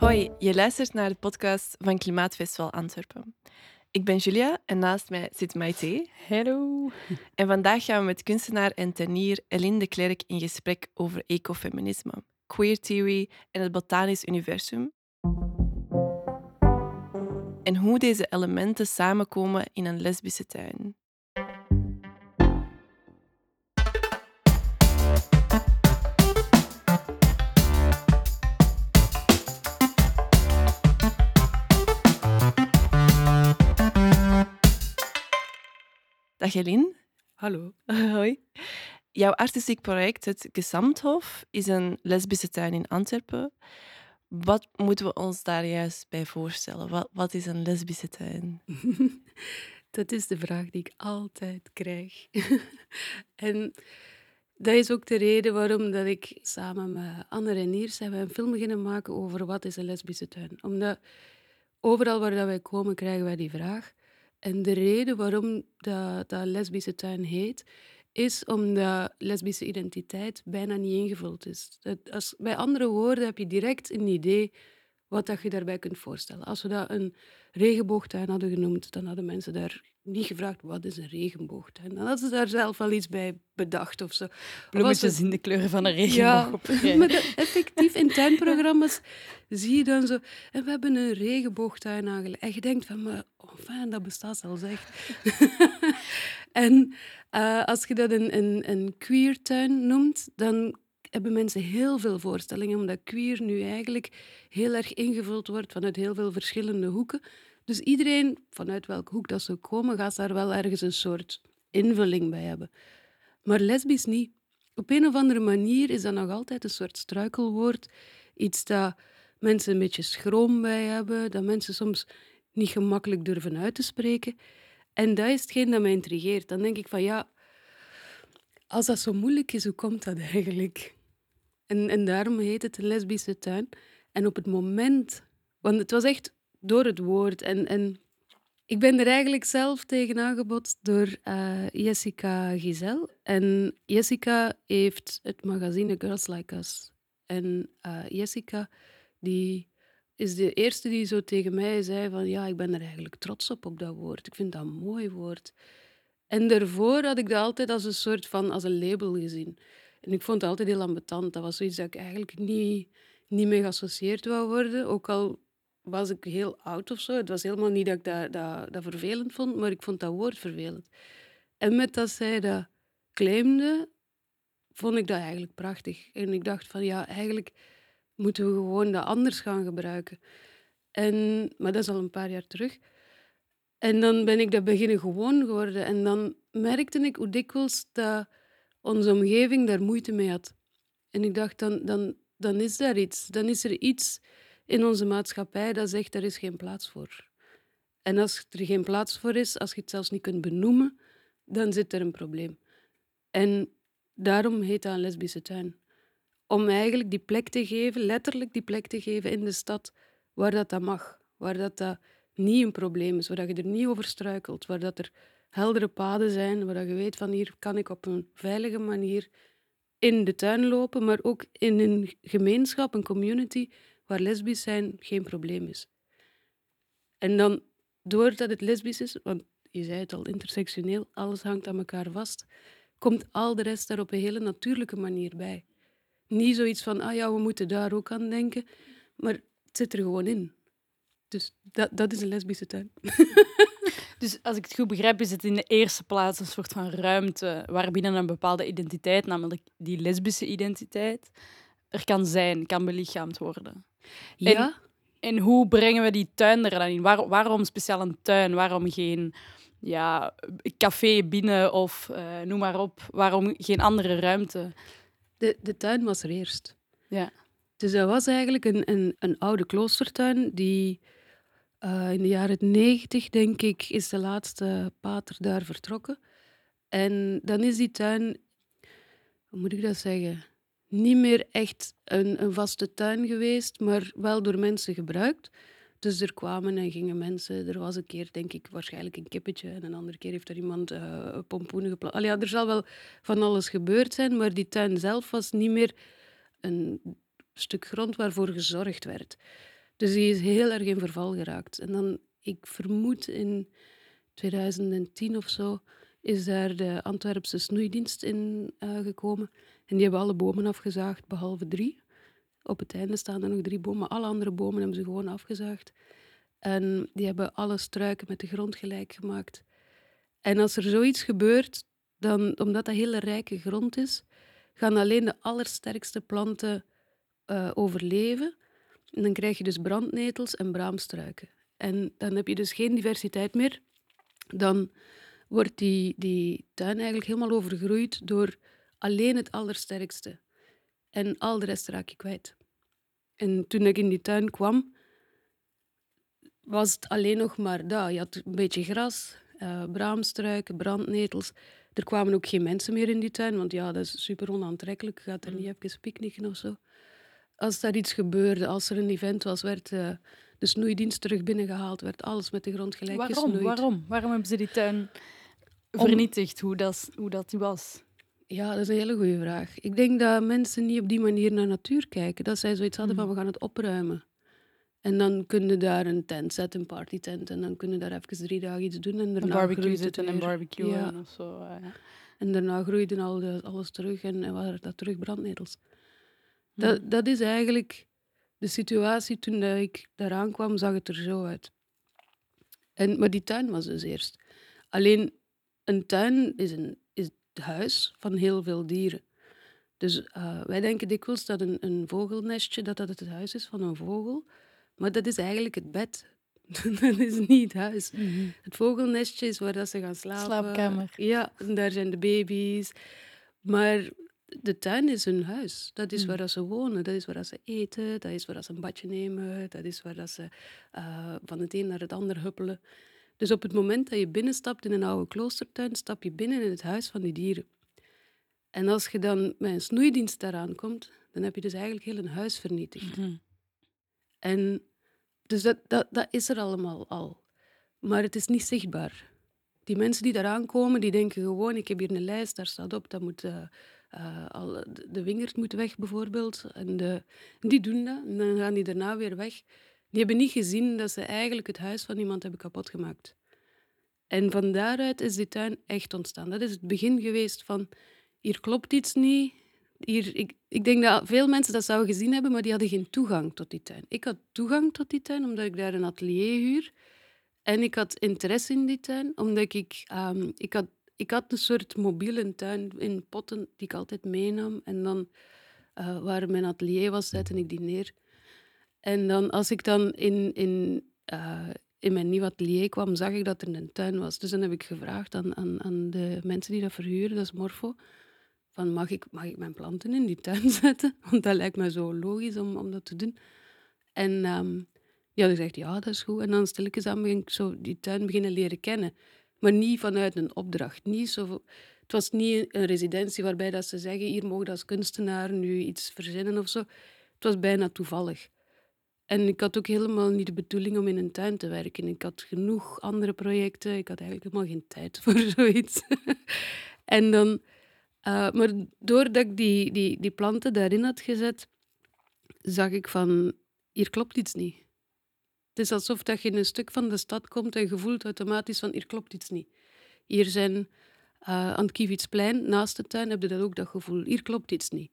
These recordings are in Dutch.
Hoi, je luistert naar de podcast van Klimaatfestival Antwerpen. Ik ben Julia en naast mij zit Maite. Hallo. En vandaag gaan we met kunstenaar en tenier Eline de Klerk in gesprek over ecofeminisme, queer theory en het botanisch universum. En hoe deze elementen samenkomen in een lesbische tuin. Dag Eline. Hallo. Hoi. Jouw artistiek project, het Gesamthof, is een lesbische tuin in Antwerpen. Wat moeten we ons daar juist bij voorstellen? Wat, wat is een lesbische tuin? Dat is de vraag die ik altijd krijg. en dat is ook de reden waarom dat ik samen met Anne Reniers zijn we een film beginnen maken over wat is een lesbische tuin. Omdat overal waar dat wij komen krijgen wij die vraag. En de reden waarom dat, dat lesbische tuin heet, is omdat lesbische identiteit bijna niet ingevuld is. Dat als, bij andere woorden heb je direct een idee wat dat je daarbij kunt voorstellen. Als we dat een regenboogtuin hadden genoemd, dan hadden mensen daar niet gevraagd wat is een regenboogtuin. Dan hadden ze daar zelf wel iets bij bedacht of zo. Bloemetjes het... in de kleuren van een regenboog. Ja, maar effectief in tuinprogramma's zie je dan zo... En we hebben een regenboogtuin aangelegd. En je denkt van, maar oh, fijn, dat bestaat zelfs echt. en uh, als je dat een, een, een queer tuin noemt, dan hebben mensen heel veel voorstellingen, omdat queer nu eigenlijk heel erg ingevuld wordt vanuit heel veel verschillende hoeken. Dus iedereen, vanuit welke hoek dat ze komen, gaat daar wel ergens een soort invulling bij hebben. Maar lesbisch niet. Op een of andere manier is dat nog altijd een soort struikelwoord. Iets dat mensen een beetje schroom bij hebben, dat mensen soms niet gemakkelijk durven uit te spreken. En dat is hetgeen dat mij intrigeert. Dan denk ik van ja, als dat zo moeilijk is, hoe komt dat eigenlijk? En, en daarom heet het een lesbische tuin. En op het moment, want het was echt door het woord. En, en ik ben er eigenlijk zelf tegen aangebod door uh, Jessica Gizel. En Jessica heeft het magazine Girls Like Us. En uh, Jessica, die is de eerste die zo tegen mij zei van ja, ik ben er eigenlijk trots op, op dat woord. Ik vind dat een mooi woord. En daarvoor had ik dat altijd als een soort van, als een label gezien. En ik vond het altijd heel ambetant. Dat was zoiets dat ik eigenlijk niet, niet mee geassocieerd wou worden. Ook al was ik heel oud of zo. Het was helemaal niet dat ik dat, dat, dat vervelend vond, maar ik vond dat woord vervelend. En met dat zij dat claimde, vond ik dat eigenlijk prachtig. En ik dacht van ja, eigenlijk moeten we gewoon dat anders gaan gebruiken. En, maar dat is al een paar jaar terug. En dan ben ik dat beginnen gewoon geworden. En dan merkte ik hoe dikwijls dat onze omgeving daar moeite mee had. En ik dacht, dan, dan, dan is daar iets. Dan is er iets in onze maatschappij dat zegt, er is geen plaats voor. En als er geen plaats voor is, als je het zelfs niet kunt benoemen, dan zit er een probleem. En daarom heet dat een lesbische tuin. Om eigenlijk die plek te geven, letterlijk die plek te geven in de stad, waar dat, dat mag. Waar dat, dat niet een probleem is, waar je er niet over struikelt, waar dat er heldere paden zijn, waar je weet van hier kan ik op een veilige manier in de tuin lopen, maar ook in een gemeenschap, een community, waar lesbisch zijn geen probleem is. En dan, doordat het lesbisch is, want je zei het al, intersectioneel, alles hangt aan elkaar vast, komt al de rest daar op een hele natuurlijke manier bij. Niet zoiets van, ah ja, we moeten daar ook aan denken, maar het zit er gewoon in. Dus dat, dat is een lesbische tuin. Dus als ik het goed begrijp, is het in de eerste plaats een soort van ruimte waarbinnen een bepaalde identiteit, namelijk die lesbische identiteit, er kan zijn, kan belichaamd worden. Ja. En, hoe brengen we die tuin er dan in? waarom speciaal een tuin? Waarom geen ja, café binnen of uh, noem maar op? Waarom geen andere ruimte? De, de tuin was er eerst. Ja. Dus dat was eigenlijk een, een, een oude kloostertuin die uh, in de jaren negentig, denk ik, is de laatste pater daar vertrokken. En dan is die tuin, hoe moet ik dat zeggen, niet meer echt een, een vaste tuin geweest, maar wel door mensen gebruikt. Dus er kwamen en gingen mensen. Er was een keer, denk ik, waarschijnlijk een kippetje. En een andere keer heeft er iemand uh, pompoenen geplant. Ja, er zal wel van alles gebeurd zijn, maar die tuin zelf was niet meer een stuk grond waarvoor gezorgd werd. Dus die is heel erg in verval geraakt. En dan, ik vermoed in 2010 of zo, is daar de Antwerpse snoeidienst in uh, gekomen. En die hebben alle bomen afgezaagd, behalve drie. Op het einde staan er nog drie bomen. Alle andere bomen hebben ze gewoon afgezaagd. En die hebben alle struiken met de grond gelijk gemaakt. En als er zoiets gebeurt, dan, omdat dat hele rijke grond is, gaan alleen de allersterkste planten uh, overleven. En dan krijg je dus brandnetels en braamstruiken. En dan heb je dus geen diversiteit meer. Dan wordt die, die tuin eigenlijk helemaal overgroeid door alleen het allersterkste. En al de rest raak je kwijt. En toen ik in die tuin kwam, was het alleen nog maar dat. Je had een beetje gras, uh, braamstruiken, brandnetels. Er kwamen ook geen mensen meer in die tuin, want ja, dat is super onaantrekkelijk. Je gaat er niet mm. even picknicken of zo. Als daar iets gebeurde, als er een event was, werd uh, de snoeidienst terug binnengehaald, werd alles met de grond gelijk Waarom? gesnoeid. Waarom? Waarom hebben ze die tuin vernietigd, hoe, dat, hoe dat was? Ja, dat is een hele goede vraag. Ik denk dat mensen niet op die manier naar natuur kijken. Dat zij zoiets hadden van, mm. we gaan het opruimen. En dan kunnen daar een tent zetten, een partytent. En dan kunnen daar even drie dagen iets doen. En daarna een barbecue zitten en barbecue ja. of zo. Ja. En daarna groeide al alles terug en, en waren dat terug brandnetels. Dat, hmm. dat is eigenlijk de situatie toen dat ik daaraan kwam, zag het er zo uit. En, maar die tuin was dus eerst. Alleen een tuin is, een, is het huis van heel veel dieren. Dus uh, wij denken dikwijls dat een, een vogelnestje dat dat het huis is van een vogel. Maar dat is eigenlijk het bed. dat is niet het huis. Mhm. Het vogelnestje is waar dat ze gaan slapen. Slaapkamer. Ja, en daar zijn de baby's. Maar de tuin is hun huis. Dat is mm. waar ze wonen, dat is waar ze eten, dat is waar ze een badje nemen, dat is waar ze uh, van het een naar het ander huppelen. Dus op het moment dat je binnenstapt in een oude kloostertuin, stap je binnen in het huis van die dieren. En als je dan met een snoeidienst daaraan komt, dan heb je dus eigenlijk heel een huis vernietigd. Mhm. En dus dat, dat, dat is er allemaal al. Maar het is niet zichtbaar. Die mensen die daaraan komen, die denken gewoon, ik heb hier een lijst, daar staat op, dat moet, uh, uh, al, de wingerd moet weg bijvoorbeeld. En de, die doen dat, en dan gaan die daarna weer weg. Die hebben niet gezien dat ze eigenlijk het huis van iemand hebben kapot gemaakt. En van daaruit is die tuin echt ontstaan. Dat is het begin geweest van, hier klopt iets niet, hier, ik, ik denk dat veel mensen dat zouden gezien hebben, maar die hadden geen toegang tot die tuin. Ik had toegang tot die tuin omdat ik daar een atelier huur. En ik had interesse in die tuin, omdat ik, um, ik, had, ik had een soort mobiele tuin in potten die ik altijd meenam. En dan, uh, waar mijn atelier was, zette ik die neer. En dan, als ik dan in, in, uh, in mijn nieuw atelier kwam, zag ik dat er een tuin was. Dus dan heb ik gevraagd aan, aan, aan de mensen die dat verhuren, dat is Morfo van mag ik, mag ik mijn planten in die tuin zetten? Want dat lijkt me zo logisch om, om dat te doen. En um, ja, dan zegt ja, dat is goed. En dan stilletjes aan begin ik zo die tuin beginnen leren kennen. Maar niet vanuit een opdracht. Niet zo, het was niet een residentie waarbij dat ze zeggen, hier mogen als kunstenaar nu iets verzinnen of zo. Het was bijna toevallig. En ik had ook helemaal niet de bedoeling om in een tuin te werken. Ik had genoeg andere projecten. Ik had eigenlijk helemaal geen tijd voor zoiets. en dan uh, maar doordat ik die, die, die planten daarin had gezet, zag ik van, hier klopt iets niet. Het is alsof dat je in een stuk van de stad komt en je voelt automatisch van, hier klopt iets niet. Hier zijn uh, aan het Kiewitsplein, naast de tuin, heb je dat ook dat gevoel. Hier klopt iets niet.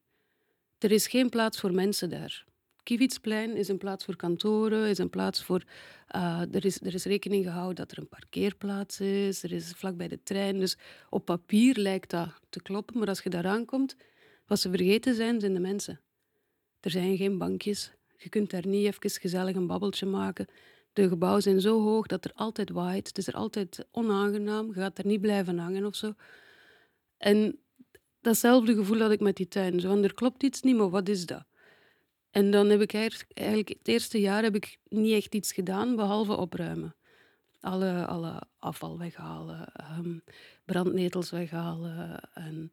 Er is geen plaats voor mensen daar. Kiewitsplein is een plaats voor kantoren, is een plaats voor... Uh, er, is, er is rekening gehouden dat er een parkeerplaats is, er is vlakbij de trein. Dus op papier lijkt dat te kloppen, maar als je daar aankomt, wat ze vergeten zijn, zijn de mensen. Er zijn geen bankjes. Je kunt daar niet even gezellig een babbeltje maken. De gebouwen zijn zo hoog dat er altijd waait. Het is er altijd onaangenaam. Je gaat er niet blijven hangen of zo. En datzelfde gevoel had ik met die tuin. Zo, er klopt iets niet, maar wat is dat? En dan heb ik eigenlijk het eerste jaar heb ik niet echt iets gedaan, behalve opruimen. Alle, alle afval weghalen, um, brandnetels weghalen. En,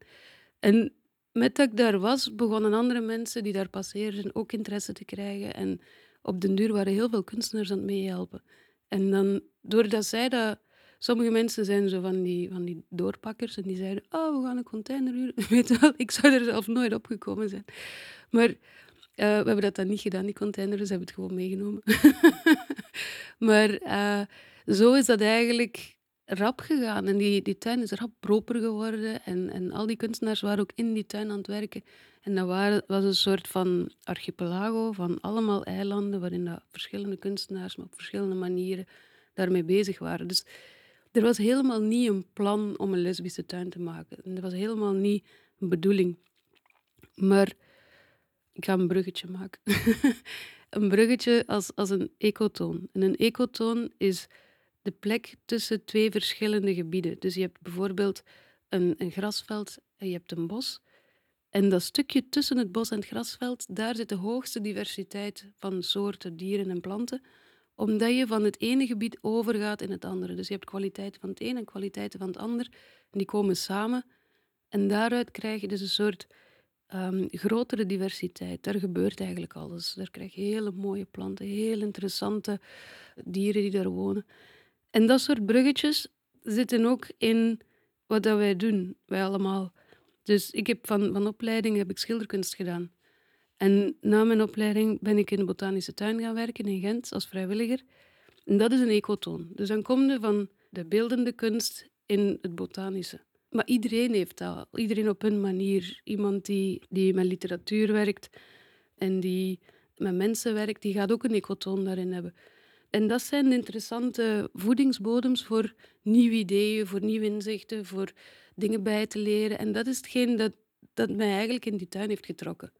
en met dat ik daar was, begonnen andere mensen die daar passeerden ook interesse te krijgen. En op den duur waren heel veel kunstenaars aan het meehelpen. En dan, doordat zij dat... Sommige mensen zijn zo van die, van die doorpakkers en die zeiden, oh, we gaan een container huren. Weet je wel, ik zou er zelf nooit opgekomen zijn. Maar we hebben dat dan niet gedaan, die container, dus hebben het gewoon meegenomen. maar uh, zo is dat eigenlijk rap gegaan. En die, die tuin is rap proper geworden. En, en al die kunstenaars waren ook in die tuin aan het werken. En dat waren, was een soort van archipelago van allemaal eilanden waarin dat verschillende kunstenaars op verschillende manieren daarmee bezig waren. Dus er was helemaal niet een plan om een lesbische tuin te maken. En dat was helemaal niet een bedoeling. Maar ik ga een bruggetje maken. een bruggetje als, als een ecotoon. En een ecotoon is de plek tussen twee verschillende gebieden. Dus je hebt bijvoorbeeld een, een grasveld en je hebt een bos. En dat stukje tussen het bos en het grasveld, daar zit de hoogste diversiteit van soorten, dieren en planten, omdat je van het ene gebied overgaat in het andere. Dus je hebt kwaliteiten van het ene en kwaliteiten van het ander, die komen samen. En daaruit krijg je dus een soort um, grotere diversiteit. Daar gebeurt eigenlijk alles. Daar krijg je hele mooie planten, heel interessante dieren die daar wonen. En dat soort bruggetjes zitten ook in wat dat wij doen, wij allemaal. Dus ik heb van, van opleiding heb ik schilderkunst gedaan. En na mijn opleiding ben ik in de botanische tuin gaan werken in Gent als vrijwilliger. En dat is een ecotoon. Dus dan kom je van de beeldende kunst in het botanische. Maar iedereen heeft dat. Iedereen op hun manier. Iemand die, die met literatuur werkt en die met mensen werkt, die gaat ook een ecotoon daarin hebben. En dat zijn interessante voedingsbodems voor nieuwe ideeën, voor nieuwe inzichten, voor dingen bij te leren. En dat is hetgeen dat, dat mij eigenlijk in die tuin heeft getrokken.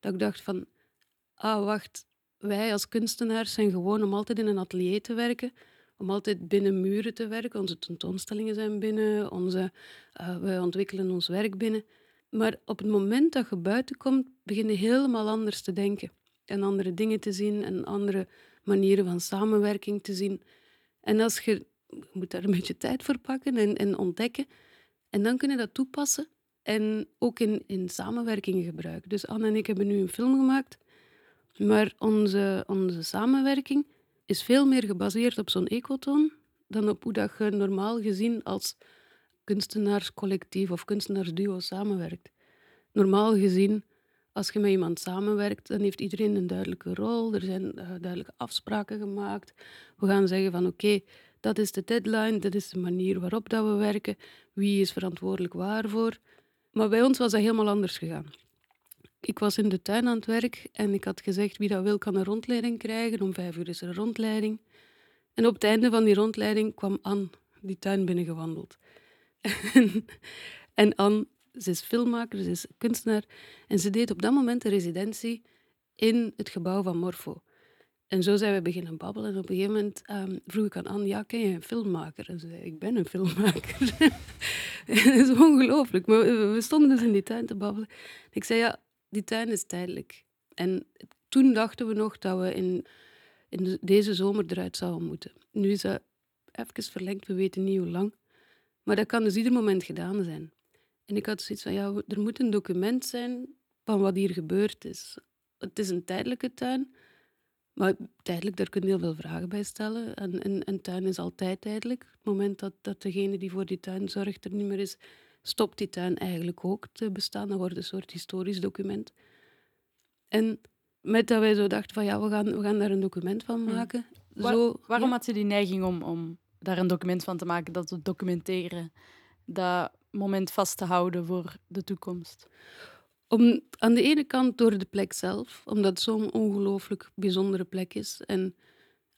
Dat ik dacht van, ah wacht, wij als kunstenaars zijn gewoon om altijd in een atelier te werken, om altijd binnen muren te werken. Onze tentoonstellingen zijn binnen, onze, uh, we ontwikkelen ons werk binnen. Maar op het moment dat je buiten komt, begin je helemaal anders te denken. En andere dingen te zien en andere manieren van samenwerking te zien. En als je, moet daar een beetje tijd voor pakken en, en ontdekken. En dan kun je dat toepassen en ook in, in samenwerking gebruiken. Dus Anne en ik hebben nu een film gemaakt, maar onze, onze samenwerking is veel meer gebaseerd op zo'n ecotoon dan op hoe dat je normaal gezien als kunstenaarscollectief of kunstenaarsduo samenwerkt. Normaal gezien als je met iemand samenwerkt, dan heeft iedereen een duidelijke rol. Er zijn uh, duidelijke afspraken gemaakt. We gaan zeggen van oké, dat is de deadline, dat is de manier waarop dat we werken. Wie is verantwoordelijk waarvoor? Maar bij ons was dat helemaal anders gegaan. Ik was in de tuin aan het werk en ik had gezegd wie dat wil kan een rondleiding krijgen. Om vijf uur is er een rondleiding. En op het einde van die rondleiding kwam Anne die tuin binnengewandeld. en, en Anne ze is filmmaker, ze is kunstenaar. En ze deed op dat moment een residentie in het gebouw van Morfo. En zo zijn we beginnen babbelen. En op een gegeven moment um, vroeg ik aan Anne, ken je een filmmaker? En ze zei, ik ben een filmmaker. dat is ongelooflijk. Maar we stonden dus in die tuin te babbelen. Ik zei, ja, die tuin is tijdelijk. En toen dachten we nog dat we in, in deze zomer eruit zouden moeten. Nu is dat even verlengd, we weten niet hoe lang. Maar dat kan dus ieder moment gedaan zijn. En ik had zoiets van, ja, er moet een document zijn van wat hier gebeurd is. Het is een tijdelijke tuin, maar tijdelijk, daar kun je heel veel vragen bij stellen. En een tuin is altijd tijdelijk. Op het moment dat, dat degene die voor die tuin zorgt er niet meer is, stopt die tuin eigenlijk ook te bestaan. Dan wordt een soort historisch document. En met dat wij zo dachten van, ja, we gaan, we gaan daar een document van hmm. maken. Zo, waarom had je die neiging om, om daar een document van te maken, dat te documenteren? Dat moment vast te houden voor de toekomst? Om, aan de ene kant door de plek zelf, omdat het zo'n ongelooflijk bijzondere plek is. En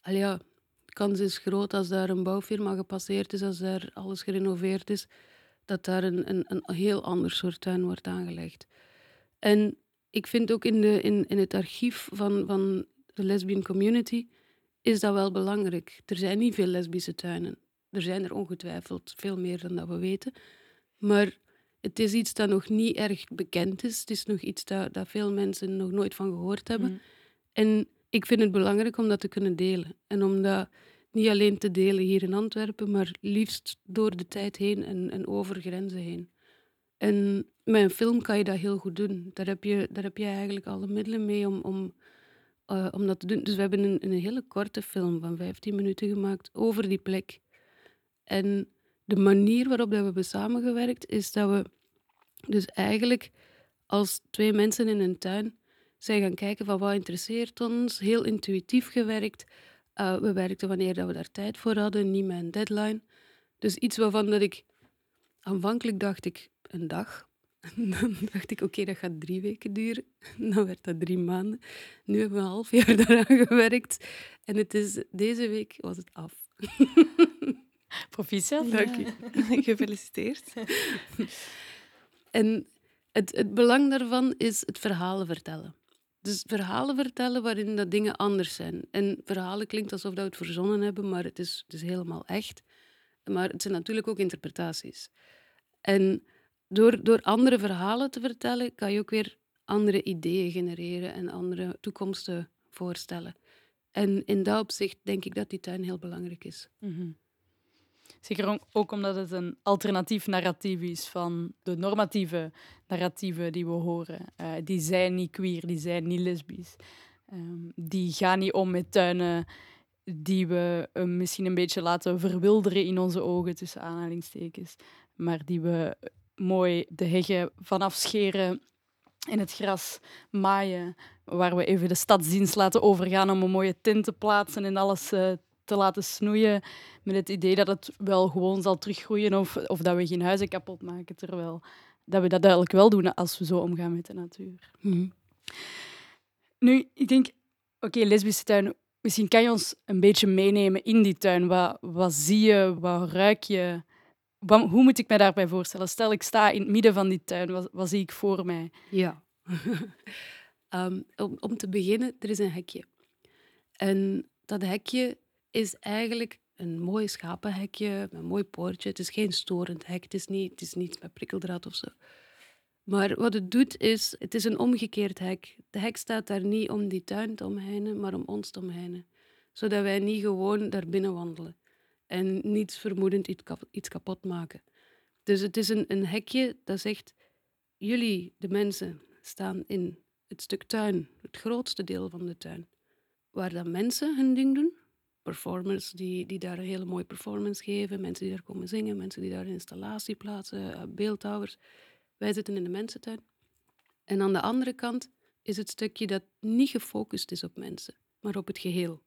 al de kans is groot als daar een bouwfirma gepasseerd is, als daar alles gerenoveerd is, dat daar een, een, een heel ander soort tuin wordt aangelegd. En ik vind ook in, de, in, in het archief van, van de lesbian community is dat wel belangrijk. Er zijn niet veel lesbische tuinen. Er zijn er ongetwijfeld veel meer dan dat we weten. Maar het is iets dat nog niet erg bekend is. Het is nog iets dat, dat veel mensen nog nooit van gehoord hebben. Mm. En ik vind het belangrijk om dat te kunnen delen. En om dat niet alleen te delen hier in Antwerpen, maar liefst door de tijd heen en, en over grenzen heen. En met een film kan je dat heel goed doen. Daar heb je, daar heb je eigenlijk alle middelen mee om, om, uh, om dat te doen. Dus we hebben een, een hele korte film van 15 minuten gemaakt over die plek. En de manier waarop dat we hebben samengewerkt, is dat we dus eigenlijk als twee mensen in een tuin zijn gaan kijken van wat interesseert ons, heel intuïtief gewerkt. Uh, we werkten wanneer dat we daar tijd voor hadden, niet met een deadline. Dus iets waarvan dat ik aanvankelijk dacht ik een dag. Dan dacht ik, oké, dat gaat drie weken duren. Dan werd dat drie maanden. Nu hebben we een half jaar daaraan gewerkt. En het is, deze week was het af. Proficiat. Dank u. Gefeliciteerd. en het, het belang daarvan is het verhalen vertellen. Dus verhalen vertellen waarin dat dingen anders zijn. En verhalen klinkt alsof dat we het verzonnen hebben, maar het is, het is helemaal echt. Maar het zijn natuurlijk ook interpretaties. En door, door andere verhalen te vertellen, kan je ook weer andere ideeën genereren en andere toekomsten voorstellen. En in dat opzicht denk ik dat die tuin heel belangrijk is. Mhm. Zeker ook omdat het een alternatief narratief is van de normatieve narratieven die we horen. Uh, die zijn niet queer, die zijn niet lesbisch. Um, die gaan niet om met tuinen die we uh, misschien een beetje laten verwilderen in onze ogen, tussen aanhalingstekens. Maar die we mooi de heggen vanaf scheren in het gras maaien, waar we even de stadsdienst laten overgaan om een mooie tint te plaatsen en alles uh, te laten snoeien met het idee dat het wel gewoon zal teruggroeien of, of dat we geen huizen kapot maken, terwijl dat we dat duidelijk wel doen als we zo omgaan met de natuur. Mhm. Nu, ik denk, oké, lesbische tuin, misschien kan je ons een beetje meenemen in die tuin. Wat, wat zie je, wat ruik je? Wat, hoe moet ik mij daarbij voorstellen? Stel, ik sta in het midden van die tuin, wat, wat zie ik voor mij? Ja. um, om, om te beginnen, er is een hekje. En dat hekje is eigenlijk een mooi schapenhekje, een mooi poortje. Het is geen storend hek, het is niet, het is niet met prikkeldraad of zo. Maar wat het doet is, het is een omgekeerd hek. De hek staat daar niet om die tuin te omheinen, maar om ons te omheinen. Zodat wij niet gewoon daar binnen wandelen en niets vermoedend iets kapot maken. Dus het is een, een hekje dat zegt, jullie, de mensen, staan in het stuk tuin, het grootste deel van de tuin. Waar dan mensen hun ding doen, performers die, die daar een hele mooie performance geven, mensen die daar komen zingen, mensen die daar een installatie plaatsen, uh, beeldhouwers. Wij zitten in de mensentuin. En aan de andere kant is het stukje dat niet gefocust is op mensen, maar op het geheel.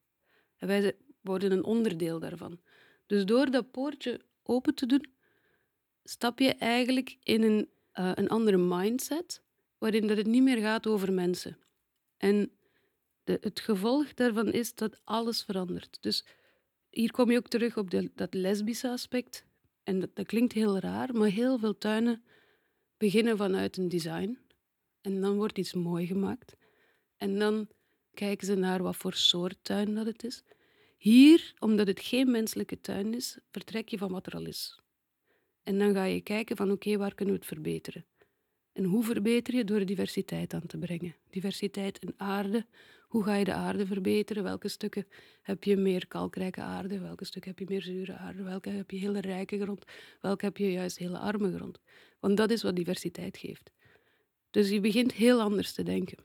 En wij worden een onderdeel daarvan. Dus door dat poortje open te doen, stap je eigenlijk in een, uh, een andere mindset, waarin dat het niet meer gaat over mensen. En het gevolg daarvan is dat alles verandert. Dus hier kom je ook terug op de, dat lesbische aspect. En dat, dat klinkt heel raar, maar heel veel tuinen beginnen vanuit een design. En dan wordt iets mooi gemaakt. En dan kijken ze naar wat voor soort tuin dat het is. Hier, omdat het geen menselijke tuin is, vertrek je van wat er al is. En dan ga je kijken van oké, waar kunnen we het verbeteren? En hoe verbeter je door diversiteit aan te brengen? Diversiteit in aarde. Hoe ga je de aarde verbeteren? Welke stukken heb je meer kalkrijke aarde? Welke stukken heb je meer zure aarde? Welke heb je hele rijke grond? Welke heb je juist hele arme grond? Want dat is wat diversiteit geeft. Dus je begint heel anders te denken.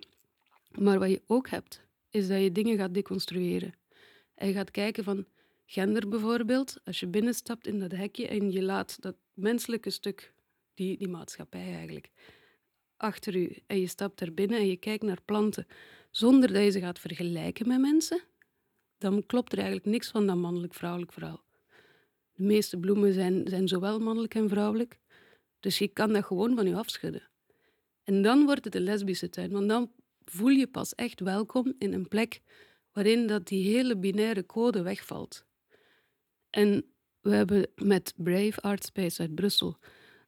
Maar wat je ook hebt, is dat je dingen gaat deconstrueren. En je gaat kijken van gender bijvoorbeeld. Als je binnenstapt in dat hekje en je laat dat menselijke stuk, die, die maatschappij eigenlijk, achter u en je stapt daar binnen en je kijkt naar planten zonder dat je ze gaat vergelijken met mensen, dan klopt er eigenlijk niks van dat mannelijk-vrouwelijk verhaal. De meeste bloemen zijn, zijn zowel mannelijk en vrouwelijk, dus je kan dat gewoon van je afschudden. En dan wordt het een lesbische tuin, want dan voel je pas echt welkom in een plek waarin dat die hele binaire code wegvalt. En we hebben met Brave Art Space uit Brussel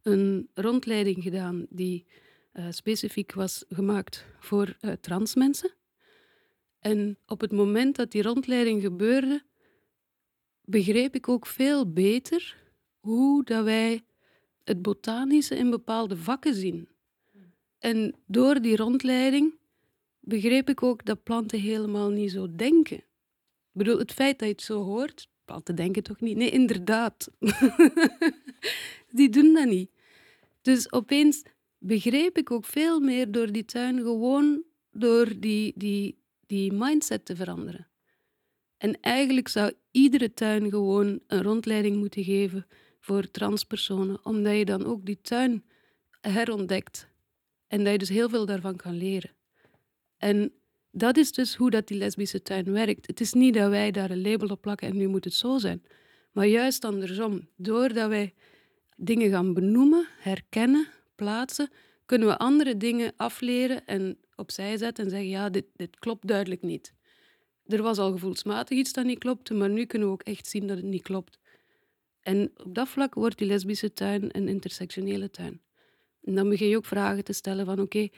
een rondleiding gedaan die uh, specifiek was gemaakt voor uh, trans mensen. En op het moment dat die rondleiding gebeurde, begreep ik ook veel beter hoe dat wij het botanische in bepaalde vakken zien. En door die rondleiding begreep ik ook dat planten helemaal niet zo denken. Ik bedoel, het feit dat je het zo hoort, planten denken toch niet? Nee, inderdaad. die doen dat niet. Dus opeens begreep ik ook veel meer door die tuin, gewoon door die, die, die mindset te veranderen. En eigenlijk zou iedere tuin gewoon een rondleiding moeten geven voor transpersonen, omdat je dan ook die tuin herontdekt en dat je dus heel veel daarvan kan leren. En dat is dus hoe dat die lesbische tuin werkt. Het is niet dat wij daar een label op plakken en nu moet het zo zijn. Maar juist andersom. Doordat wij dingen gaan benoemen, herkennen, plaatsen, kunnen we andere dingen afleren en opzij zetten en zeggen, ja, dit, dit klopt duidelijk niet. Er was al gevoelsmatig iets dat niet klopte, maar nu kunnen we ook echt zien dat het niet klopt. En op dat vlak wordt die lesbische tuin een intersectionele tuin. En dan begin je ook vragen te stellen van oké,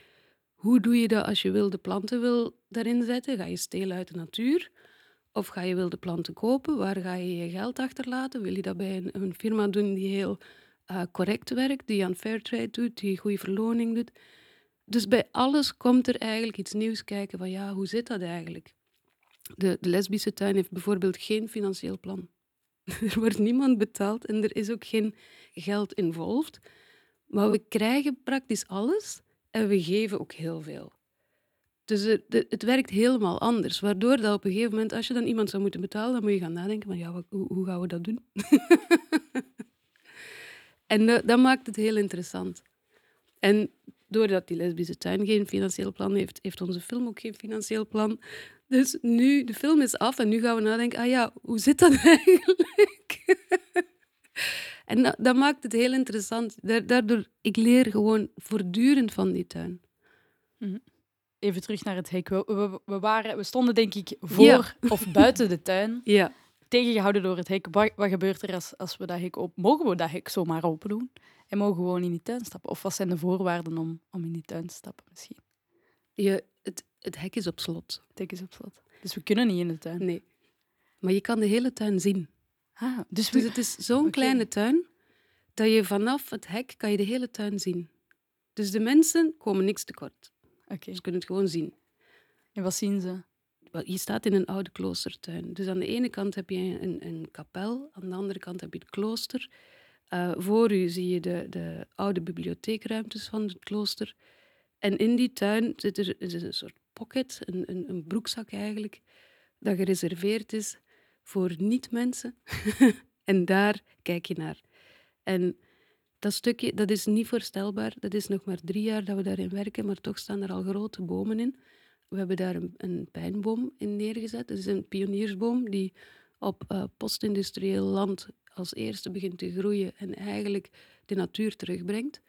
hoe doe je dat als je wilde planten wil daarin zetten? Ga je stelen uit de natuur? Of ga je wilde planten kopen? Waar ga je je geld achterlaten? Wil je dat bij een, een firma doen die heel uh, correct werkt, die aan Fairtrade doet, die goede verloning doet? Dus bij alles komt er eigenlijk iets nieuws kijken van ja, hoe zit dat eigenlijk? De, de lesbische tuin heeft bijvoorbeeld geen financieel plan. Er wordt niemand betaald en er is ook geen geld involved. Maar we krijgen praktisch alles en we geven ook heel veel. Dus het, werkt helemaal anders. Waardoor dat op een gegeven moment, als je dan iemand zou moeten betalen, dan moet je gaan nadenken van ja, hoe, hoe, gaan we dat doen? en dat, dat maakt het heel interessant. En doordat die lesbische tuin geen financieel plan heeft, heeft onze film ook geen financieel plan. Dus nu, de film is af en nu gaan we nadenken, ah ja, hoe zit dat eigenlijk? en dat, dat, maakt het heel interessant. Daardoor, ik leer gewoon voortdurend van die tuin. Mhm. Even terug naar het hek. We, we, waren, we stonden denk ik voor of buiten de tuin. Ja. Tegengehouden door het hek. Wat, wat gebeurt er als, als we dat hek op... Mogen we dat hek zomaar open doen? En mogen we gewoon in die tuin stappen? Of wat zijn de voorwaarden om, om in die tuin te stappen misschien? Je, het, het hek is op slot. Het hek is op slot. Dus we kunnen niet in de tuin? Nee. Maar je kan de hele tuin zien. Ah, dus, dus het is zo'n kleine tuin dat je vanaf het hek kan je de hele tuin zien. Dus de mensen komen niks tekort. Okay. Ze kunnen het gewoon zien. En wat zien ze? Je staat in een oude kloostertuin. Dus aan de ene kant heb je een, een kapel, aan de andere kant heb je het klooster. Uh, voor u zie je de, de oude bibliotheekruimtes van het klooster. En in die tuin zit er is een soort pocket, een, een, een broekzak eigenlijk, dat gereserveerd is voor niet-mensen. en daar kijk je naar. En dat stukje, dat is niet voorstelbaar. Dat is nog maar drie jaar dat we daarin werken, maar toch staan er al grote bomen in. We hebben daar een, pijnboom in neergezet. Dat is een pioniersboom die op uh, postindustrieel land als eerste begint te groeien en eigenlijk de natuur terugbrengt.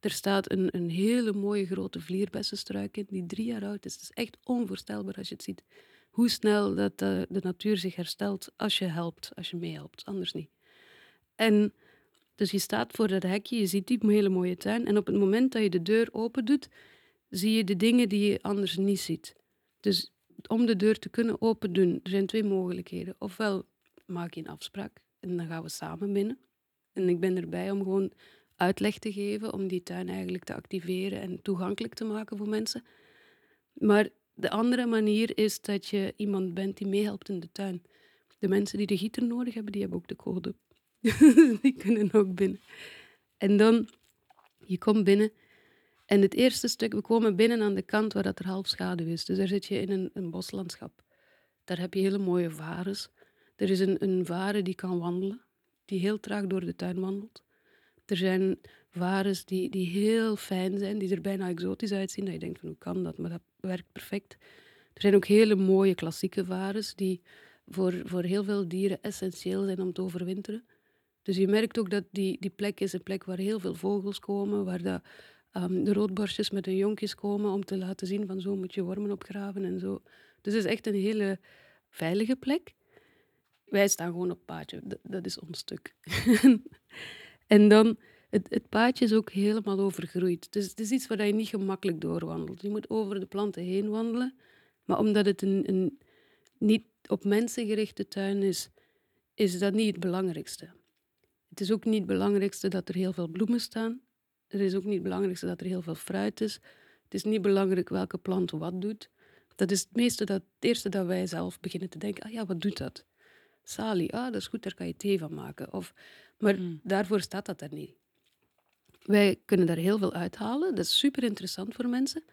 Er staat een, een hele mooie grote vlierbessenstruik in, die drie jaar oud is. Het is echt onvoorstelbaar als je het ziet. Hoe snel dat de, eh, de natuur zich herstelt als je helpt, als je meehelpt, anders niet. En dus je staat voor dat hekje, je ziet die hele mooie tuin. En op het moment dat je de deur open doet, zie je de dingen die je anders niet ziet. Dus om de deur te kunnen open doen, er zijn twee mogelijkheden. Ofwel maak je een afspraak en dan gaan we samen binnen. En ik ben erbij om gewoon uitleg te geven, om die tuin eigenlijk te activeren en toegankelijk te maken voor mensen. Maar de andere manier is dat je iemand bent die meehelpt in de tuin. De mensen die de gieter nodig hebben, die hebben ook de code. die kunnen ook binnen. En dan, je komt binnen en het eerste stuk, we komen binnen aan de kant waar dat er half schaduw is. Dus daar zit je in een, een boslandschap. Daar heb je hele mooie varens. Er is een, een varen die kan wandelen, die heel traag door de tuin wandelt. Er zijn varens die, die heel fijn zijn, die er bijna exotisch uitzien. Dat je denkt van hoe kan dat, maar dat werkt perfect. Er zijn ook hele mooie klassieke varens die voor, voor heel veel dieren essentieel zijn om te overwinteren. Dus je merkt ook dat die, die plek is een plek waar heel veel vogels komen, waar de, um, de roodborstjes met hun jonkjes komen om te laten zien van zo moet je wormen opgraven en zo. Dus het is echt een hele veilige plek. Wij staan gewoon op paadje, dat, dat is ons stuk. en dan, het, het paadje is ook helemaal overgroeid. Dus het is iets waar je niet gemakkelijk doorwandelt. Je moet over de planten heen wandelen. Maar omdat het een, een niet op mensen gerichte tuin is, is dat niet het belangrijkste. Het is ook niet het belangrijkste dat er heel veel bloemen staan. Het is ook niet het belangrijkste dat er heel veel fruit is. Het is niet belangrijk welke plant wat doet. Dat is het, meeste dat, het eerste dat wij zelf beginnen te denken. Ah ja, wat doet dat? Salie, ah, dat is goed, daar kan je thee van maken. Of, maar hmm. daarvoor staat dat er niet. Wij kunnen daar heel veel uithalen. Dat is super interessant voor mensen.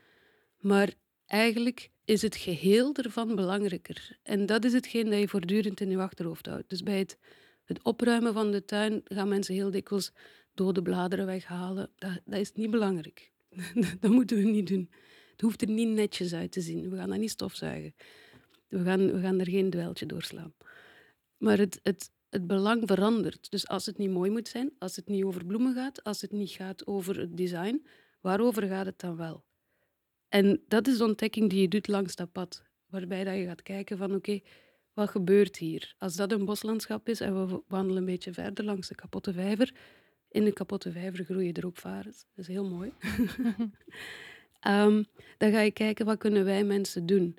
Maar eigenlijk is het geheel ervan belangrijker. En dat is hetgeen dat je voortdurend in je achterhoofd houdt. Dus bij het het opruimen van de tuin gaan mensen heel dikwijls dode bladeren weghalen. Dat, dat is niet belangrijk. dat moeten we niet doen. Het hoeft er niet netjes uit te zien. We gaan dat niet stofzuigen. We gaan, we gaan er geen dweiltje doorslaan. Maar het, het, het belang verandert. Dus als het niet mooi moet zijn, als het niet over bloemen gaat, als het niet gaat over het design, waarover gaat het dan wel? En dat is de ontdekking die je doet langs dat pad. Waarbij dat je gaat kijken van oké, wat gebeurt hier? Als dat een boslandschap is en we wandelen een beetje verder langs de kapotte vijver, in de kapotte vijver groeien er ook varens. Dat is heel mooi. um, dan ga je kijken, wat kunnen wij mensen doen?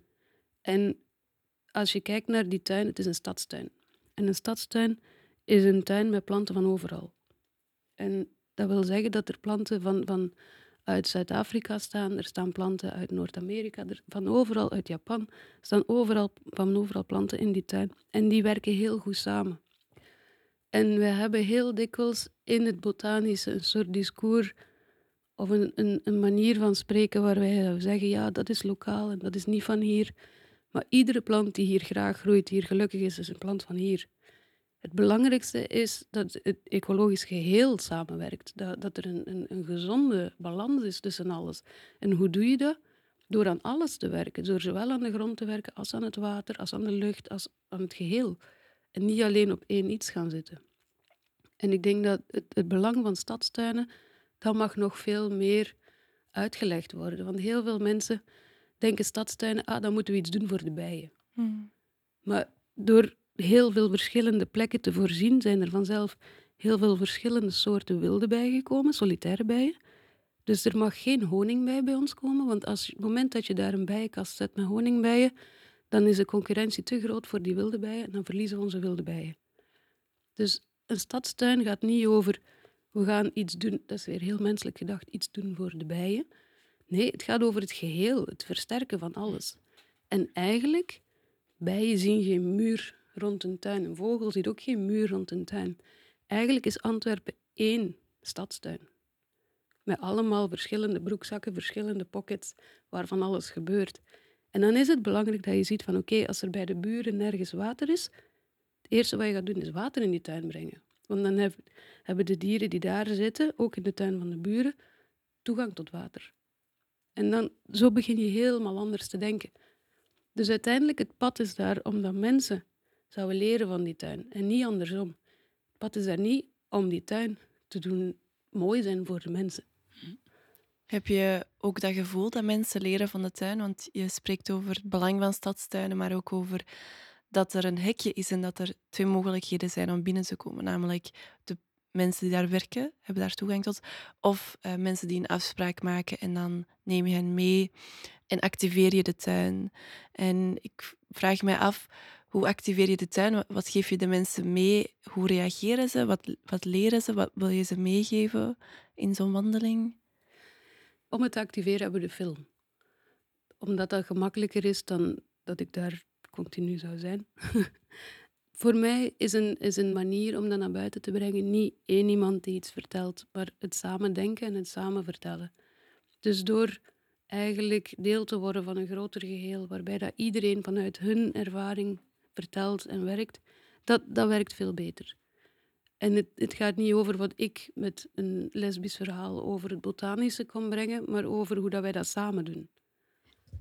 En als je kijkt naar die tuin, het is een stadstuin. En een stadstuin is een tuin met planten van overal. En dat wil zeggen dat er planten van, van uit Zuid-Afrika staan, er staan planten uit Noord-Amerika, van overal uit Japan, staan overal, van overal planten in die tuin. En die werken heel goed samen. En we hebben heel dikwijls in het botanische een soort discours of een, een, een manier van spreken waar wij zeggen, ja, dat is lokaal en dat is niet van hier. Maar iedere plant die hier graag groeit, hier gelukkig is, is een plant van hier. Het belangrijkste is dat het ecologisch geheel samenwerkt. Dat, dat er een, een, een, gezonde balans is tussen alles. En hoe doe je dat? Door aan alles te werken. Door zowel aan de grond te werken als aan het water, als aan de lucht, als aan het geheel. En niet alleen op één iets gaan zitten. En ik denk dat het, het belang van stadstuinen, dat mag nog veel meer uitgelegd worden. Want heel veel mensen denken stadstuinen, ah, dan moeten we iets doen voor de bijen. Hmm. Maar door heel veel verschillende plekken te voorzien, zijn er vanzelf heel veel verschillende soorten wilde bijen gekomen, solitaire bijen. Dus er mag geen honingbij bij ons komen, want als, op het moment dat je daar een bijenkast zet met honingbijen, dan is de concurrentie te groot voor die wilde bijen en dan verliezen we onze wilde bijen. Dus een stadstuin gaat niet over we gaan iets doen, dat is weer heel menselijk gedacht, iets doen voor de bijen. Nee, het gaat over het geheel, het versterken van alles. En eigenlijk, bijen zien geen muur rond een tuin. Een vogel ziet ook geen muur rond een tuin. Eigenlijk is Antwerpen één stadstuin. Met allemaal verschillende broekzakken, verschillende pockets, waarvan alles gebeurt. En dan is het belangrijk dat je ziet van oké, als er bij de buren nergens water is, het eerste wat je gaat doen is water in die tuin brengen. Want dan hebben de dieren die daar zitten, ook in de tuin van de buren, toegang tot water. En dan, zo begin je helemaal anders te denken. Dus uiteindelijk, het pad is daar omdat mensen zouden leren van die tuin en niet andersom. Het pad is daar niet om die tuin te doen mooi zijn voor de mensen. Heb je ook dat gevoel dat mensen leren van de tuin? Want je spreekt over het belang van stadstuinen, maar ook over dat er een hekje is en dat er twee mogelijkheden zijn om binnen te komen. Namelijk de mensen die daar werken, hebben daar toegang tot. Of uh, mensen die een afspraak maken en dan neem je hen mee en activeer je de tuin. En ik vraag mij af, hoe activeer je de tuin? Wat geef je de mensen mee? Hoe reageren ze? Wat, wat leren ze? Wat wil je ze meegeven in zo'n wandeling? Om het te activeren hebben we de film. Omdat dat gemakkelijker is dan dat ik daar continu zou zijn. Voor mij is een, is een manier om dat naar buiten te brengen niet één iemand die iets vertelt, maar het samen denken en het samen vertellen. Dus door eigenlijk deel te worden van een groter geheel, waarbij dat iedereen vanuit hun ervaring vertelt en werkt, dat, dat werkt veel beter. En het, het gaat niet over wat ik met een lesbisch verhaal over het botanische kon brengen, maar over hoe dat wij dat samen doen.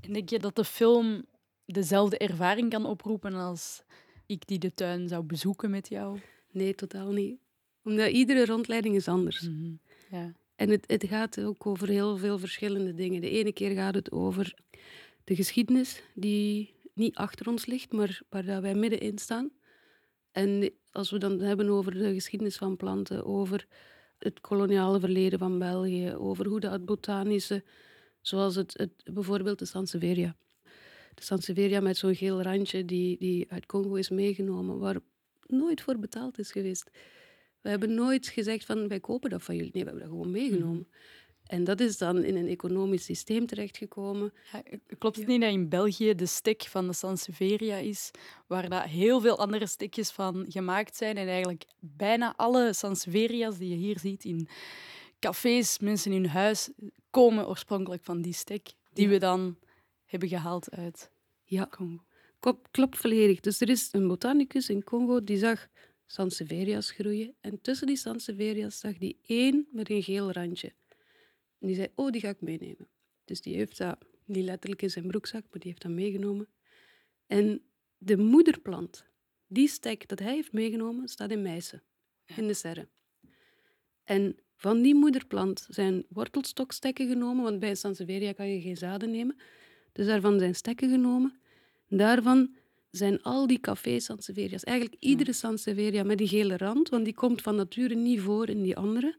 En denk je dat de film dezelfde ervaring kan oproepen als ik die de tuin zou bezoeken met jou? Nee, totaal niet. Omdat iedere rondleiding is anders. Mhm. ja. En het, het gaat ook over heel veel verschillende dingen. De ene keer gaat het over de geschiedenis die niet achter ons ligt, maar waar wij middenin staan. En als we dan hebben over de geschiedenis van planten, over het koloniale verleden van België, over hoe dat botanische, zoals het, het, bijvoorbeeld de Sansevieria. De Sansevieria met zo'n geel randje die, die uit Congo is meegenomen, waar nooit voor betaald is geweest. We hebben nooit gezegd van wij kopen dat van jullie. Nee, we hebben dat gewoon meegenomen. Mhm. En dat is dan in een economisch systeem terechtgekomen. Ja, klopt het niet dat in België de stek van de Sansevieria is, waar dat heel veel andere stekjes van gemaakt zijn en eigenlijk bijna alle Sansevieria's die je hier ziet in cafés, mensen in hun huis, komen oorspronkelijk van die stek, die we dan hebben gehaald uit ja. Congo. Klopt, klopt volledig. Dus er is een botanicus in Congo die zag Sansevieria's groeien en tussen die Sansevieria's zag hij één met een geel randje. En die zei, oh, die ga ik meenemen. Dus die heeft dat die letterlijk in zijn broekzak, maar die heeft dat meegenomen. En de moederplant, die stek dat hij heeft meegenomen, staat in Meissen, in de serre. En van die moederplant zijn wortelstokstekken genomen, want bij Sansevieria kan je geen zaden nemen. Dus daarvan zijn stekken genomen. Daarvan zijn al die café Sansevieria's, eigenlijk iedere Sansevieria met die gele rand, want die komt van nature niet voor in die andere,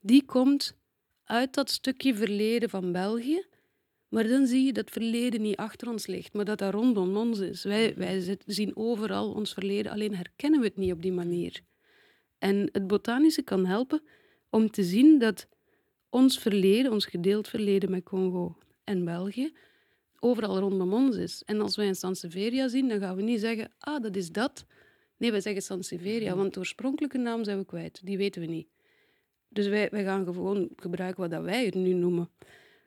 die komt uit dat stukje verleden van België. Maar dan zie je dat verleden niet achter ons ligt, maar dat dat rondom ons is. Wij, wij zien overal ons verleden, alleen herkennen we het niet op die manier. En het botanische kan helpen om te zien dat ons verleden, ons gedeeld verleden met Congo en België, overal rondom ons is. En als wij een Sansevieria zien, dan gaan we niet zeggen, ah, dat is dat. Nee, wij zeggen Sansevieria, want de oorspronkelijke naam zijn we kwijt. Die weten we niet. Dus wij, wij gaan gewoon gebruiken wat dat wij het nu noemen.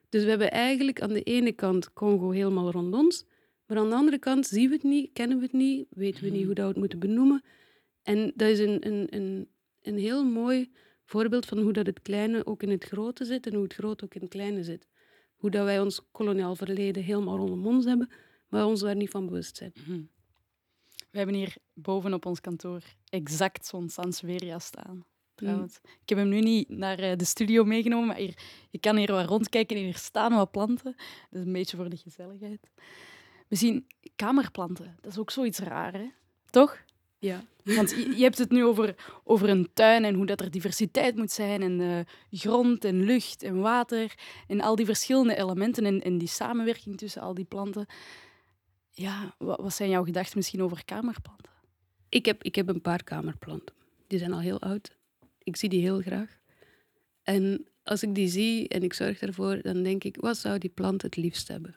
Dus we hebben eigenlijk aan de ene kant Congo helemaal rond ons, maar aan de andere kant zien we het niet, kennen we het niet, weten we niet hoe dat we het moeten benoemen. En dat is een, een, een, een heel mooi voorbeeld van hoe dat het kleine ook in het grote zit en hoe het grote ook in het kleine zit. Hoe dat wij ons koloniaal verleden helemaal rondom ons hebben, maar ons daar niet van bewust zijn. Mhm. We hebben hier boven op ons kantoor exact zo'n Sansevieria staan. Trouwens. Mm. Ik heb hem nu niet naar eh, de studio meegenomen, maar hier, je kan hier wat rondkijken en hier staan wat planten. Dat is een beetje voor de gezelligheid. We zien kamerplanten. Dat is ook zoiets raar, hè? Toch? Ja. Want je, je, hebt het nu over, over een tuin en hoe dat er diversiteit moet zijn en uh, grond en lucht en water en al die verschillende elementen en, en die samenwerking tussen al die planten. Ja, wat, wat zijn jouw gedachten misschien over kamerplanten? Ik heb, ik heb een paar kamerplanten. Die zijn al heel oud. Ik zie die heel graag. En als ik die zie en ik zorg ervoor, dan denk ik, wat zou die plant het liefst hebben?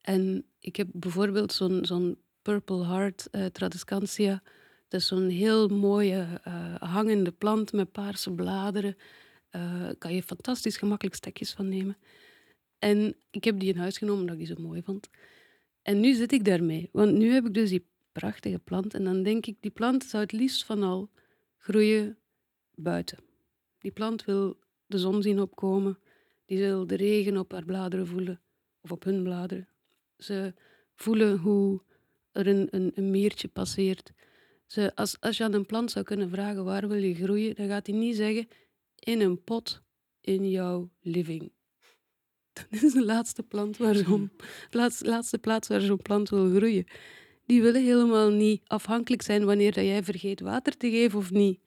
En ik heb bijvoorbeeld zo'n zo'n Purple Heart uh, Tradescantia. Dat is zo'n heel mooie uh, hangende plant met paarse bladeren. Daar uh, kan je fantastisch gemakkelijk stekjes van nemen. En ik heb die in huis genomen omdat ik die zo mooi vond. En nu zit ik daarmee. Want nu heb ik dus die prachtige plant. En dan denk ik, die plant zou het liefst van al groeien buiten. Die plant wil de zon zien opkomen. Die wil de regen op haar bladeren voelen. Of op hun bladeren. Ze voelen hoe er een, een, een meertje passeert. Ze, als, als je aan een plant zou kunnen vragen waar wil je groeien, dan gaat hij niet zeggen in een pot in jouw living. Dat is de laatste, plant waar zo'n, laatste, laatste plaats waar zo'n plant wil groeien. Die willen helemaal niet afhankelijk zijn wanneer dat jij vergeet water te geven of niet.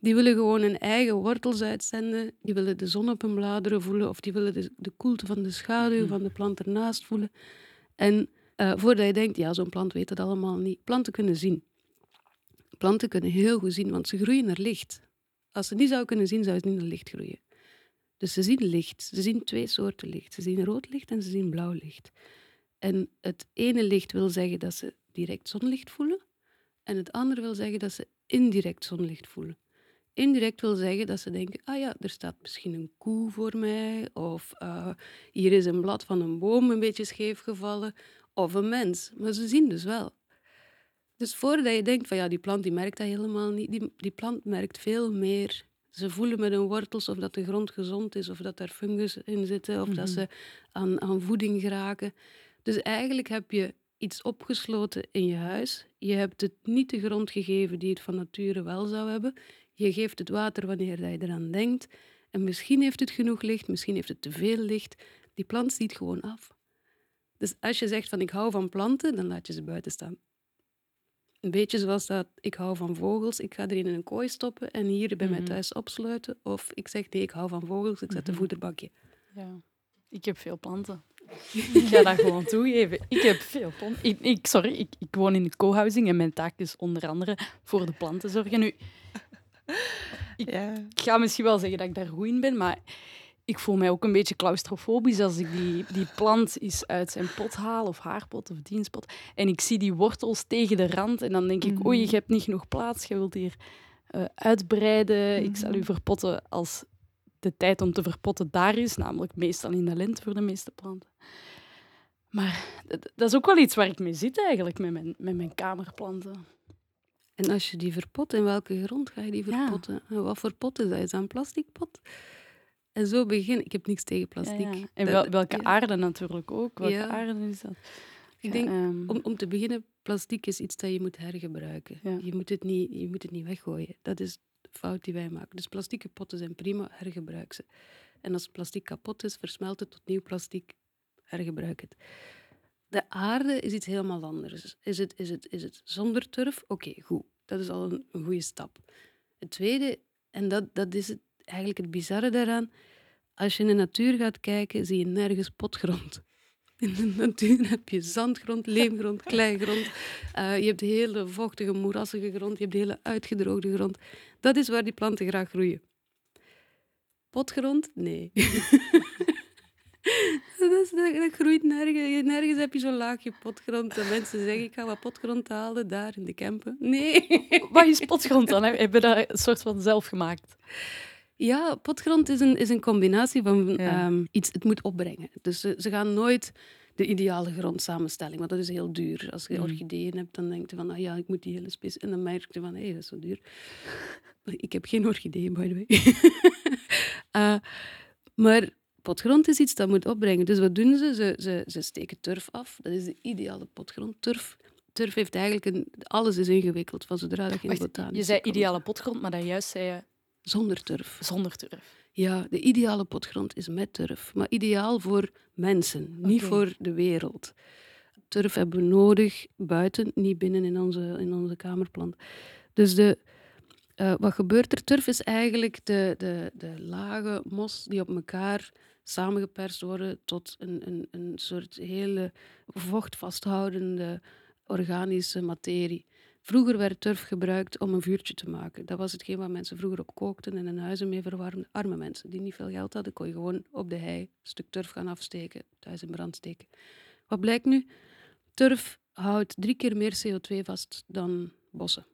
Die willen gewoon hun eigen wortels uitzenden. Die willen de zon op hun bladeren voelen of die willen de, de koelte van de schaduw van de plant ernaast voelen. En uh, voordat je denkt, ja, zo'n plant weet het allemaal niet. Planten kunnen zien. Planten kunnen heel goed zien, want ze groeien naar licht. Als ze niet zouden kunnen zien, zouden ze niet naar licht groeien. Dus ze zien licht. Ze zien twee soorten licht. Ze zien rood licht en ze zien blauw licht. En het ene licht wil zeggen dat ze direct zonlicht voelen. En het andere wil zeggen dat ze indirect zonlicht voelen. Indirect wil zeggen dat ze denken, ah ja, er staat misschien een koe voor mij. Of uh, hier is een blad van een boom een beetje scheef gevallen of een mens. Maar ze zien dus wel. Dus voordat je denkt van ja, die plant die merkt dat helemaal niet. Die, die plant merkt veel meer. Ze voelen met hun wortels of dat de grond gezond is, of dat er fungus in zitten, of dat mhm. ze aan, aan voeding geraken. Dus eigenlijk heb je iets opgesloten in je huis. Je hebt het niet de grond gegeven die het van nature wel zou hebben. Je geeft het water wanneer je eraan denkt. En misschien heeft het genoeg licht, misschien heeft het te veel licht. Die plant ziet gewoon af. Dus als je zegt van ik hou van planten, dan laat je ze buiten staan. Een beetje zoals dat ik hou van vogels, ik ga er in een kooi stoppen en hier bij mij mhm. thuis opsluiten. Of ik zeg nee, ik hou van vogels, ik zet een mhm. voederbakje. Ja, ik heb veel planten. ik ga dat gewoon toegeven. Ik heb veel planten. Ik, ik, sorry, ik, ik woon in de co-housing en mijn taak is onder andere voor de planten zorgen. Nu, ik, ja. ga misschien wel zeggen dat ik daar goed in ben, maar ik voel mij ook een beetje claustrofobisch als ik die, die plant eens uit zijn pot haal, of haar pot of dienstpot. En ik zie die wortels tegen de rand en dan denk ik, oei, je hebt niet genoeg plaats, je wilt hier uh, uitbreiden. Ik zal u mhm. verpotten als de tijd om te verpotten daar is, namelijk meestal in de lente voor de meeste planten. Maar dat is ook wel iets waar ik mee zit eigenlijk, met mijn, met mijn kamerplanten. En als je die verpot, in welke grond ga je die verpotten? En wat voor pot is dat? Is dat een plastic pot? En zo begin ik. heb niks tegen plastic. Ja, ja. En wel, welke aarde natuurlijk ook. Welke aarde is dat? Ik denk, Ehm, om, om te beginnen, plastic is iets dat je moet hergebruiken. Je, moet het niet, je moet het niet weggooien. Dat is de fout die wij maken. Dus plastieke potten zijn prima, hergebruik ze. En als plastic kapot is, versmelt het tot nieuw plastic, hergebruik het. De aarde is iets helemaal anders. Is het, is het, is het zonder turf? Oké, goed. Dat is al een, een goede stap. Het tweede, en dat, dat is het, eigenlijk het bizarre daaraan, als je in de natuur gaat kijken, zie je nergens potgrond. In de natuur heb je zandgrond, leemgrond, kleigrond. Eh, je hebt hele vochtige, moerassige grond. Je hebt hele uitgedroogde grond. Dat is waar die planten graag groeien. Potgrond? Nee. dat, is, dat, dat groeit nergens. Nergens heb je zo'n laagje potgrond. Dat mensen zeggen, ik ga wat potgrond halen daar in de Kempen. Nee. Wat is potgrond dan? Heb je dat een soort van zelf gemaakt? Ja, potgrond is een, is een combinatie van Ja. ehm, iets, het moet opbrengen. Dus ze, ze gaan nooit de ideale grondsamenstelling, want dat is heel duur. Als je Mhm. orchideeën hebt, dan denk je van, ah ja, ik moet die hele spits. En dan merk je van, hé, dat is zo duur. Ik heb geen orchideeën, by the way. Eh, maar potgrond is iets dat moet opbrengen. Dus wat doen ze? Ze, ze? ze steken turf af. Dat is de ideale potgrond. Turf, turf heeft eigenlijk een... Alles is ingewikkeld van zodra dat je in botanische je zei komt. ideale potgrond, maar dan juist zei je Zonder turf. zonder turf. Ja, de ideale potgrond is met turf, maar ideaal voor mensen, niet voor de wereld. Turf hebben we nodig buiten, niet binnen in onze, in onze kamerplant. Dus de, eh, wat gebeurt er? Turf is eigenlijk de, de, de lage mos die op elkaar samengeperst worden tot een, een, een soort hele vochtvasthoudende organische materie. Vroeger werd turf gebruikt om een vuurtje te maken. Dat was hetgeen waar mensen vroeger op kookten en hun huizen mee verwarmden. Arme mensen die niet veel geld hadden, kon je gewoon op de hei een stuk turf gaan afsteken, thuis in brand steken. Wat blijkt nu? Turf houdt drie keer meer CO2 vast dan bossen.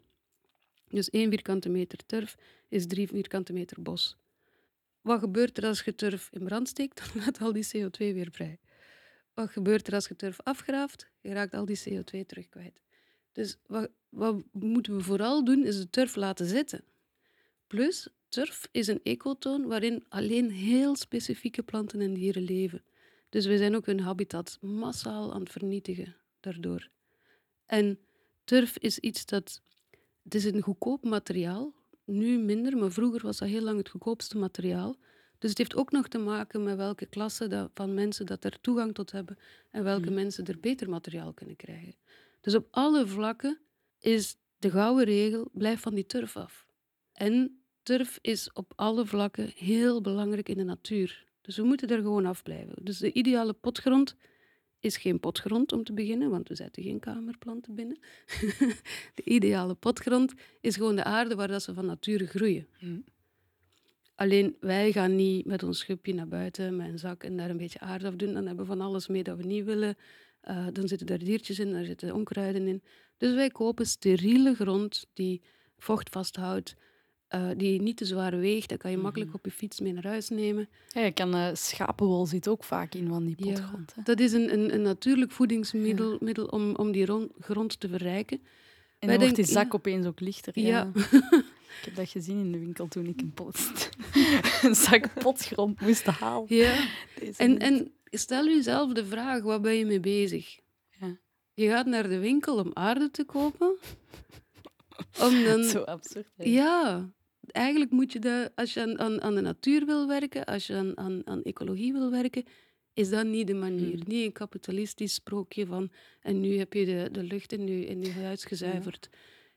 Dus één vierkante meter turf is drie vierkante meter bos. Wat gebeurt er als je turf in brand steekt? Dan laat al die CO2 weer vrij. Wat gebeurt er als je turf afgraaft? Je raakt al die CO2 terug kwijt. Dus wat, wat moeten we vooral doen, is de turf laten zitten. Plus, turf is een ecotoon waarin alleen heel specifieke planten en dieren leven. Dus we zijn ook hun habitat massaal aan het vernietigen daardoor. En turf is iets dat... Het is een goedkoop materiaal. Nu minder, maar vroeger was dat heel lang het goedkoopste materiaal. Dus het heeft ook nog te maken met welke klasse van mensen dat er toegang tot hebben en welke Mm. mensen er beter materiaal kunnen krijgen. Dus op alle vlakken is de gouden regel, blijf van die turf af. En turf is op alle vlakken heel belangrijk in de natuur. Dus we moeten er gewoon afblijven. Dus de ideale potgrond is geen potgrond om te beginnen, want we zetten geen kamerplanten binnen. de ideale potgrond is gewoon de aarde waar dat ze van nature groeien. Hm. Alleen wij gaan niet met ons schubje naar buiten met een zak en daar een beetje aarde af doen. Dan hebben we van alles mee dat we niet willen. Eh, dan zitten daar diertjes in, daar zitten onkruiden in. Dus wij kopen steriele grond die vocht vasthoudt, eh, die niet te zwaar weegt. Dat kan je makkelijk Mhm. op je fiets mee naar huis nemen. Ja, je kan, eh, schapenwol zit ook vaak in van die potgrond. Dat is een, een, een natuurlijk voedingsmiddel middel om, om die ron- grond te verrijken. En Wij dan wordt die zak ja. opeens ook lichter. Ja. Ja. Ik heb dat gezien in de winkel toen ik een, pot, een zak potgrond moest halen. Ja. Deze En, en stel jezelf de vraag, wat ben je mee bezig? Ja. Je gaat naar de winkel om aarde te kopen. Om dan... Zo absurd. hè. Ja, eigenlijk moet je dat, als je aan, aan, aan de natuur wil werken, als je aan, aan, aan ecologie wil werken, is dat niet de manier. Hmm. Niet een kapitalistisch sprookje van en nu heb je de, de lucht in je, in je huis gezuiverd.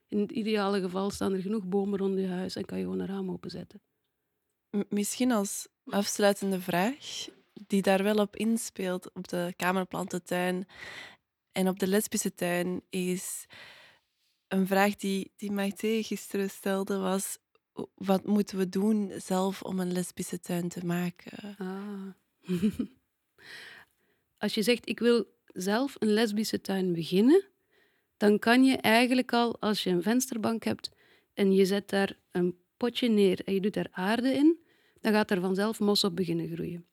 In het ideale geval staan er genoeg bomen rond je huis en kan je gewoon een raam openzetten. M- Misschien als afsluitende vraag, die daar wel op inspeelt, op de kamerplantentuin en op de lesbische tuin, is een vraag die, die Maite gisteren stelde, was wat moeten we doen zelf om een lesbische tuin te maken? Ah. Als je zegt, ik wil zelf een lesbische tuin beginnen, dan kan je eigenlijk al, als je een vensterbank hebt en je zet daar een potje neer en je doet daar aarde in, dan gaat er vanzelf mos op beginnen groeien.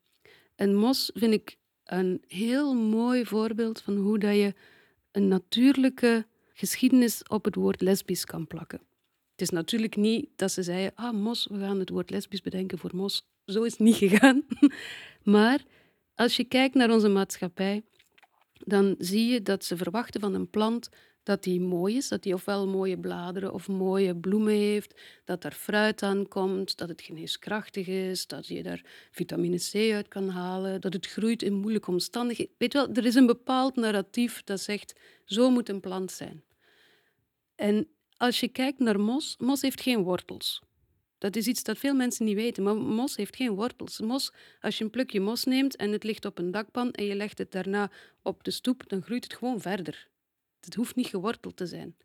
En mos vind ik een heel mooi voorbeeld van hoe dat je een natuurlijke geschiedenis op het woord lesbisch kan plakken. Het is natuurlijk niet dat ze zeiden, ah, mos, we gaan het woord lesbisch bedenken voor mos. zo is het niet gegaan. maar als je kijkt naar onze maatschappij, dan zie je dat ze verwachten van een plant dat die mooi is, dat die ofwel mooie bladeren of mooie bloemen heeft, dat er fruit aan komt, dat het geneeskrachtig is, dat je daar vitamine C uit kan halen, dat het groeit in moeilijke omstandigheden. Weet wel, er is een bepaald narratief dat zegt, zo moet een plant zijn. En als je kijkt naar mos, mos heeft geen wortels. Dat is iets dat veel mensen niet weten, maar mos heeft geen wortels. Mos, als je een plukje mos neemt en het ligt op een dakpan en je legt het daarna op de stoep, dan groeit het gewoon verder. Het hoeft niet geworteld te zijn.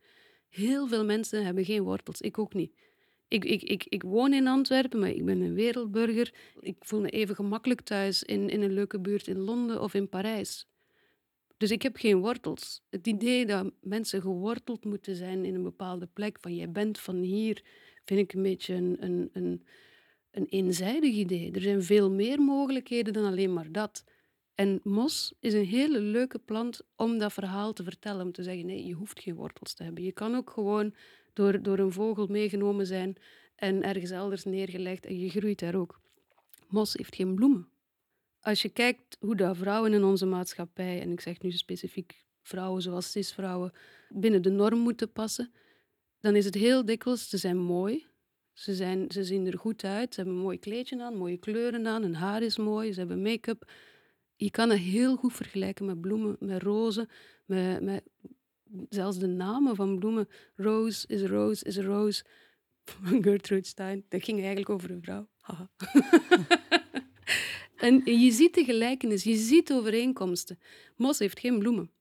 Heel veel mensen hebben geen wortels, ik ook niet. Ik, ik, ik, ik woon in Antwerpen, maar ik ben een wereldburger. Ik voel me even gemakkelijk thuis in, in een leuke buurt in Londen of in Parijs. Dus ik heb geen wortels. Het idee dat mensen geworteld moeten zijn in een bepaalde plek, van jij bent van hier, vind ik een beetje een, een, een, een eenzijdig idee. Er zijn veel meer mogelijkheden dan alleen maar dat. En mos is een hele leuke plant om dat verhaal te vertellen. Om te zeggen, nee, je hoeft geen wortels te hebben. Je kan ook gewoon door, door een vogel meegenomen zijn en ergens elders neergelegd en je groeit daar ook. Mos heeft geen bloemen. Als je kijkt hoe dat vrouwen in onze maatschappij, en ik zeg nu specifiek vrouwen zoals cisvrouwen, binnen de norm moeten passen, dan is het heel dikwijls, ze zijn mooi, ze, zijn, ze zien er goed uit, ze hebben een mooi kleedje aan, mooie kleuren aan, hun haar is mooi, ze hebben make-up. Je kan het heel goed vergelijken met bloemen, met rozen, met, met zelfs de namen van bloemen. Rose is rose is rose Gertrude Stein. Dat ging eigenlijk over een vrouw. en je ziet de gelijkenis, je ziet overeenkomsten. Mos heeft geen bloemen.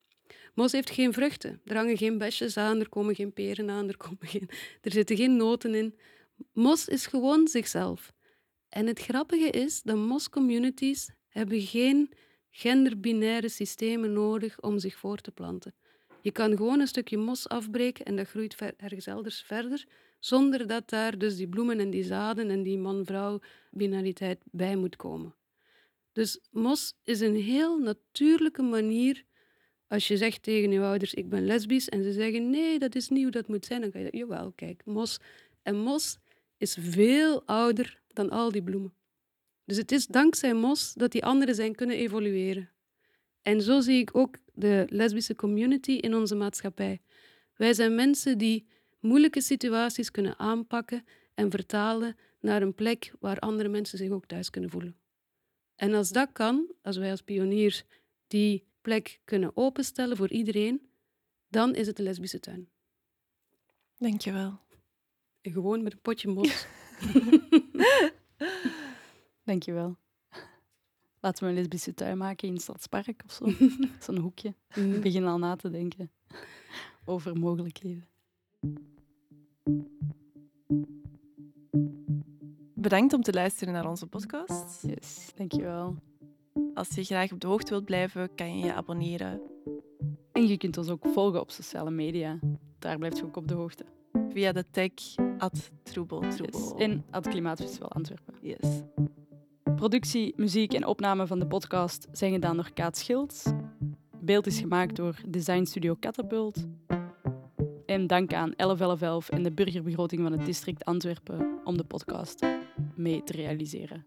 Mos heeft geen vruchten. Er hangen geen besjes aan, er komen geen peren aan, er, komen geen, er zitten geen noten in. Mos is gewoon zichzelf. En het grappige is dat mos-communities hebben geen genderbinaire systemen nodig om zich voor te planten. Je kan gewoon een stukje mos afbreken en dat groeit ergens elders verder, zonder dat daar dus die bloemen en die zaden en die man-vrouw binariteit bij moet komen. Dus mos is een heel natuurlijke manier. Als je zegt tegen je ouders, ik ben lesbisch, en ze zeggen, nee, dat is niet hoe dat moet zijn, dan kan je zeggen, jawel, kijk, mos. En mos is veel ouder dan al die bloemen. Dus het is dankzij mos dat die anderen zijn kunnen evolueren. En zo zie ik ook de lesbische community in onze maatschappij. Wij zijn mensen die moeilijke situaties kunnen aanpakken en vertalen naar een plek waar andere mensen zich ook thuis kunnen voelen. En als dat kan, als wij als pioniers die plek kunnen openstellen voor iedereen, dan is het de lesbische tuin. Dankjewel. En gewoon met een potje mos. Dankjewel. Laten we een lesbische tuin maken in het Stadspark of zo. Zo'n hoekje. Ik begin al na te denken over mogelijkheden. Bedankt om te luisteren naar onze podcast. Yes, dankjewel. Als je graag op de hoogte wilt blijven, kan je je abonneren En je kunt ons ook volgen op sociale media. Daar blijft je ook op de hoogte. via de tag at Troebel. Yes. En het Klimaatfestival Antwerpen. Yes. Productie, muziek en opname van de podcast zijn gedaan door Kaat Schilds. Beeld is gemaakt door Design Studio Catapult. En dank aan 1111 en de burgerbegroting van het district Antwerpen om de podcast mee te realiseren.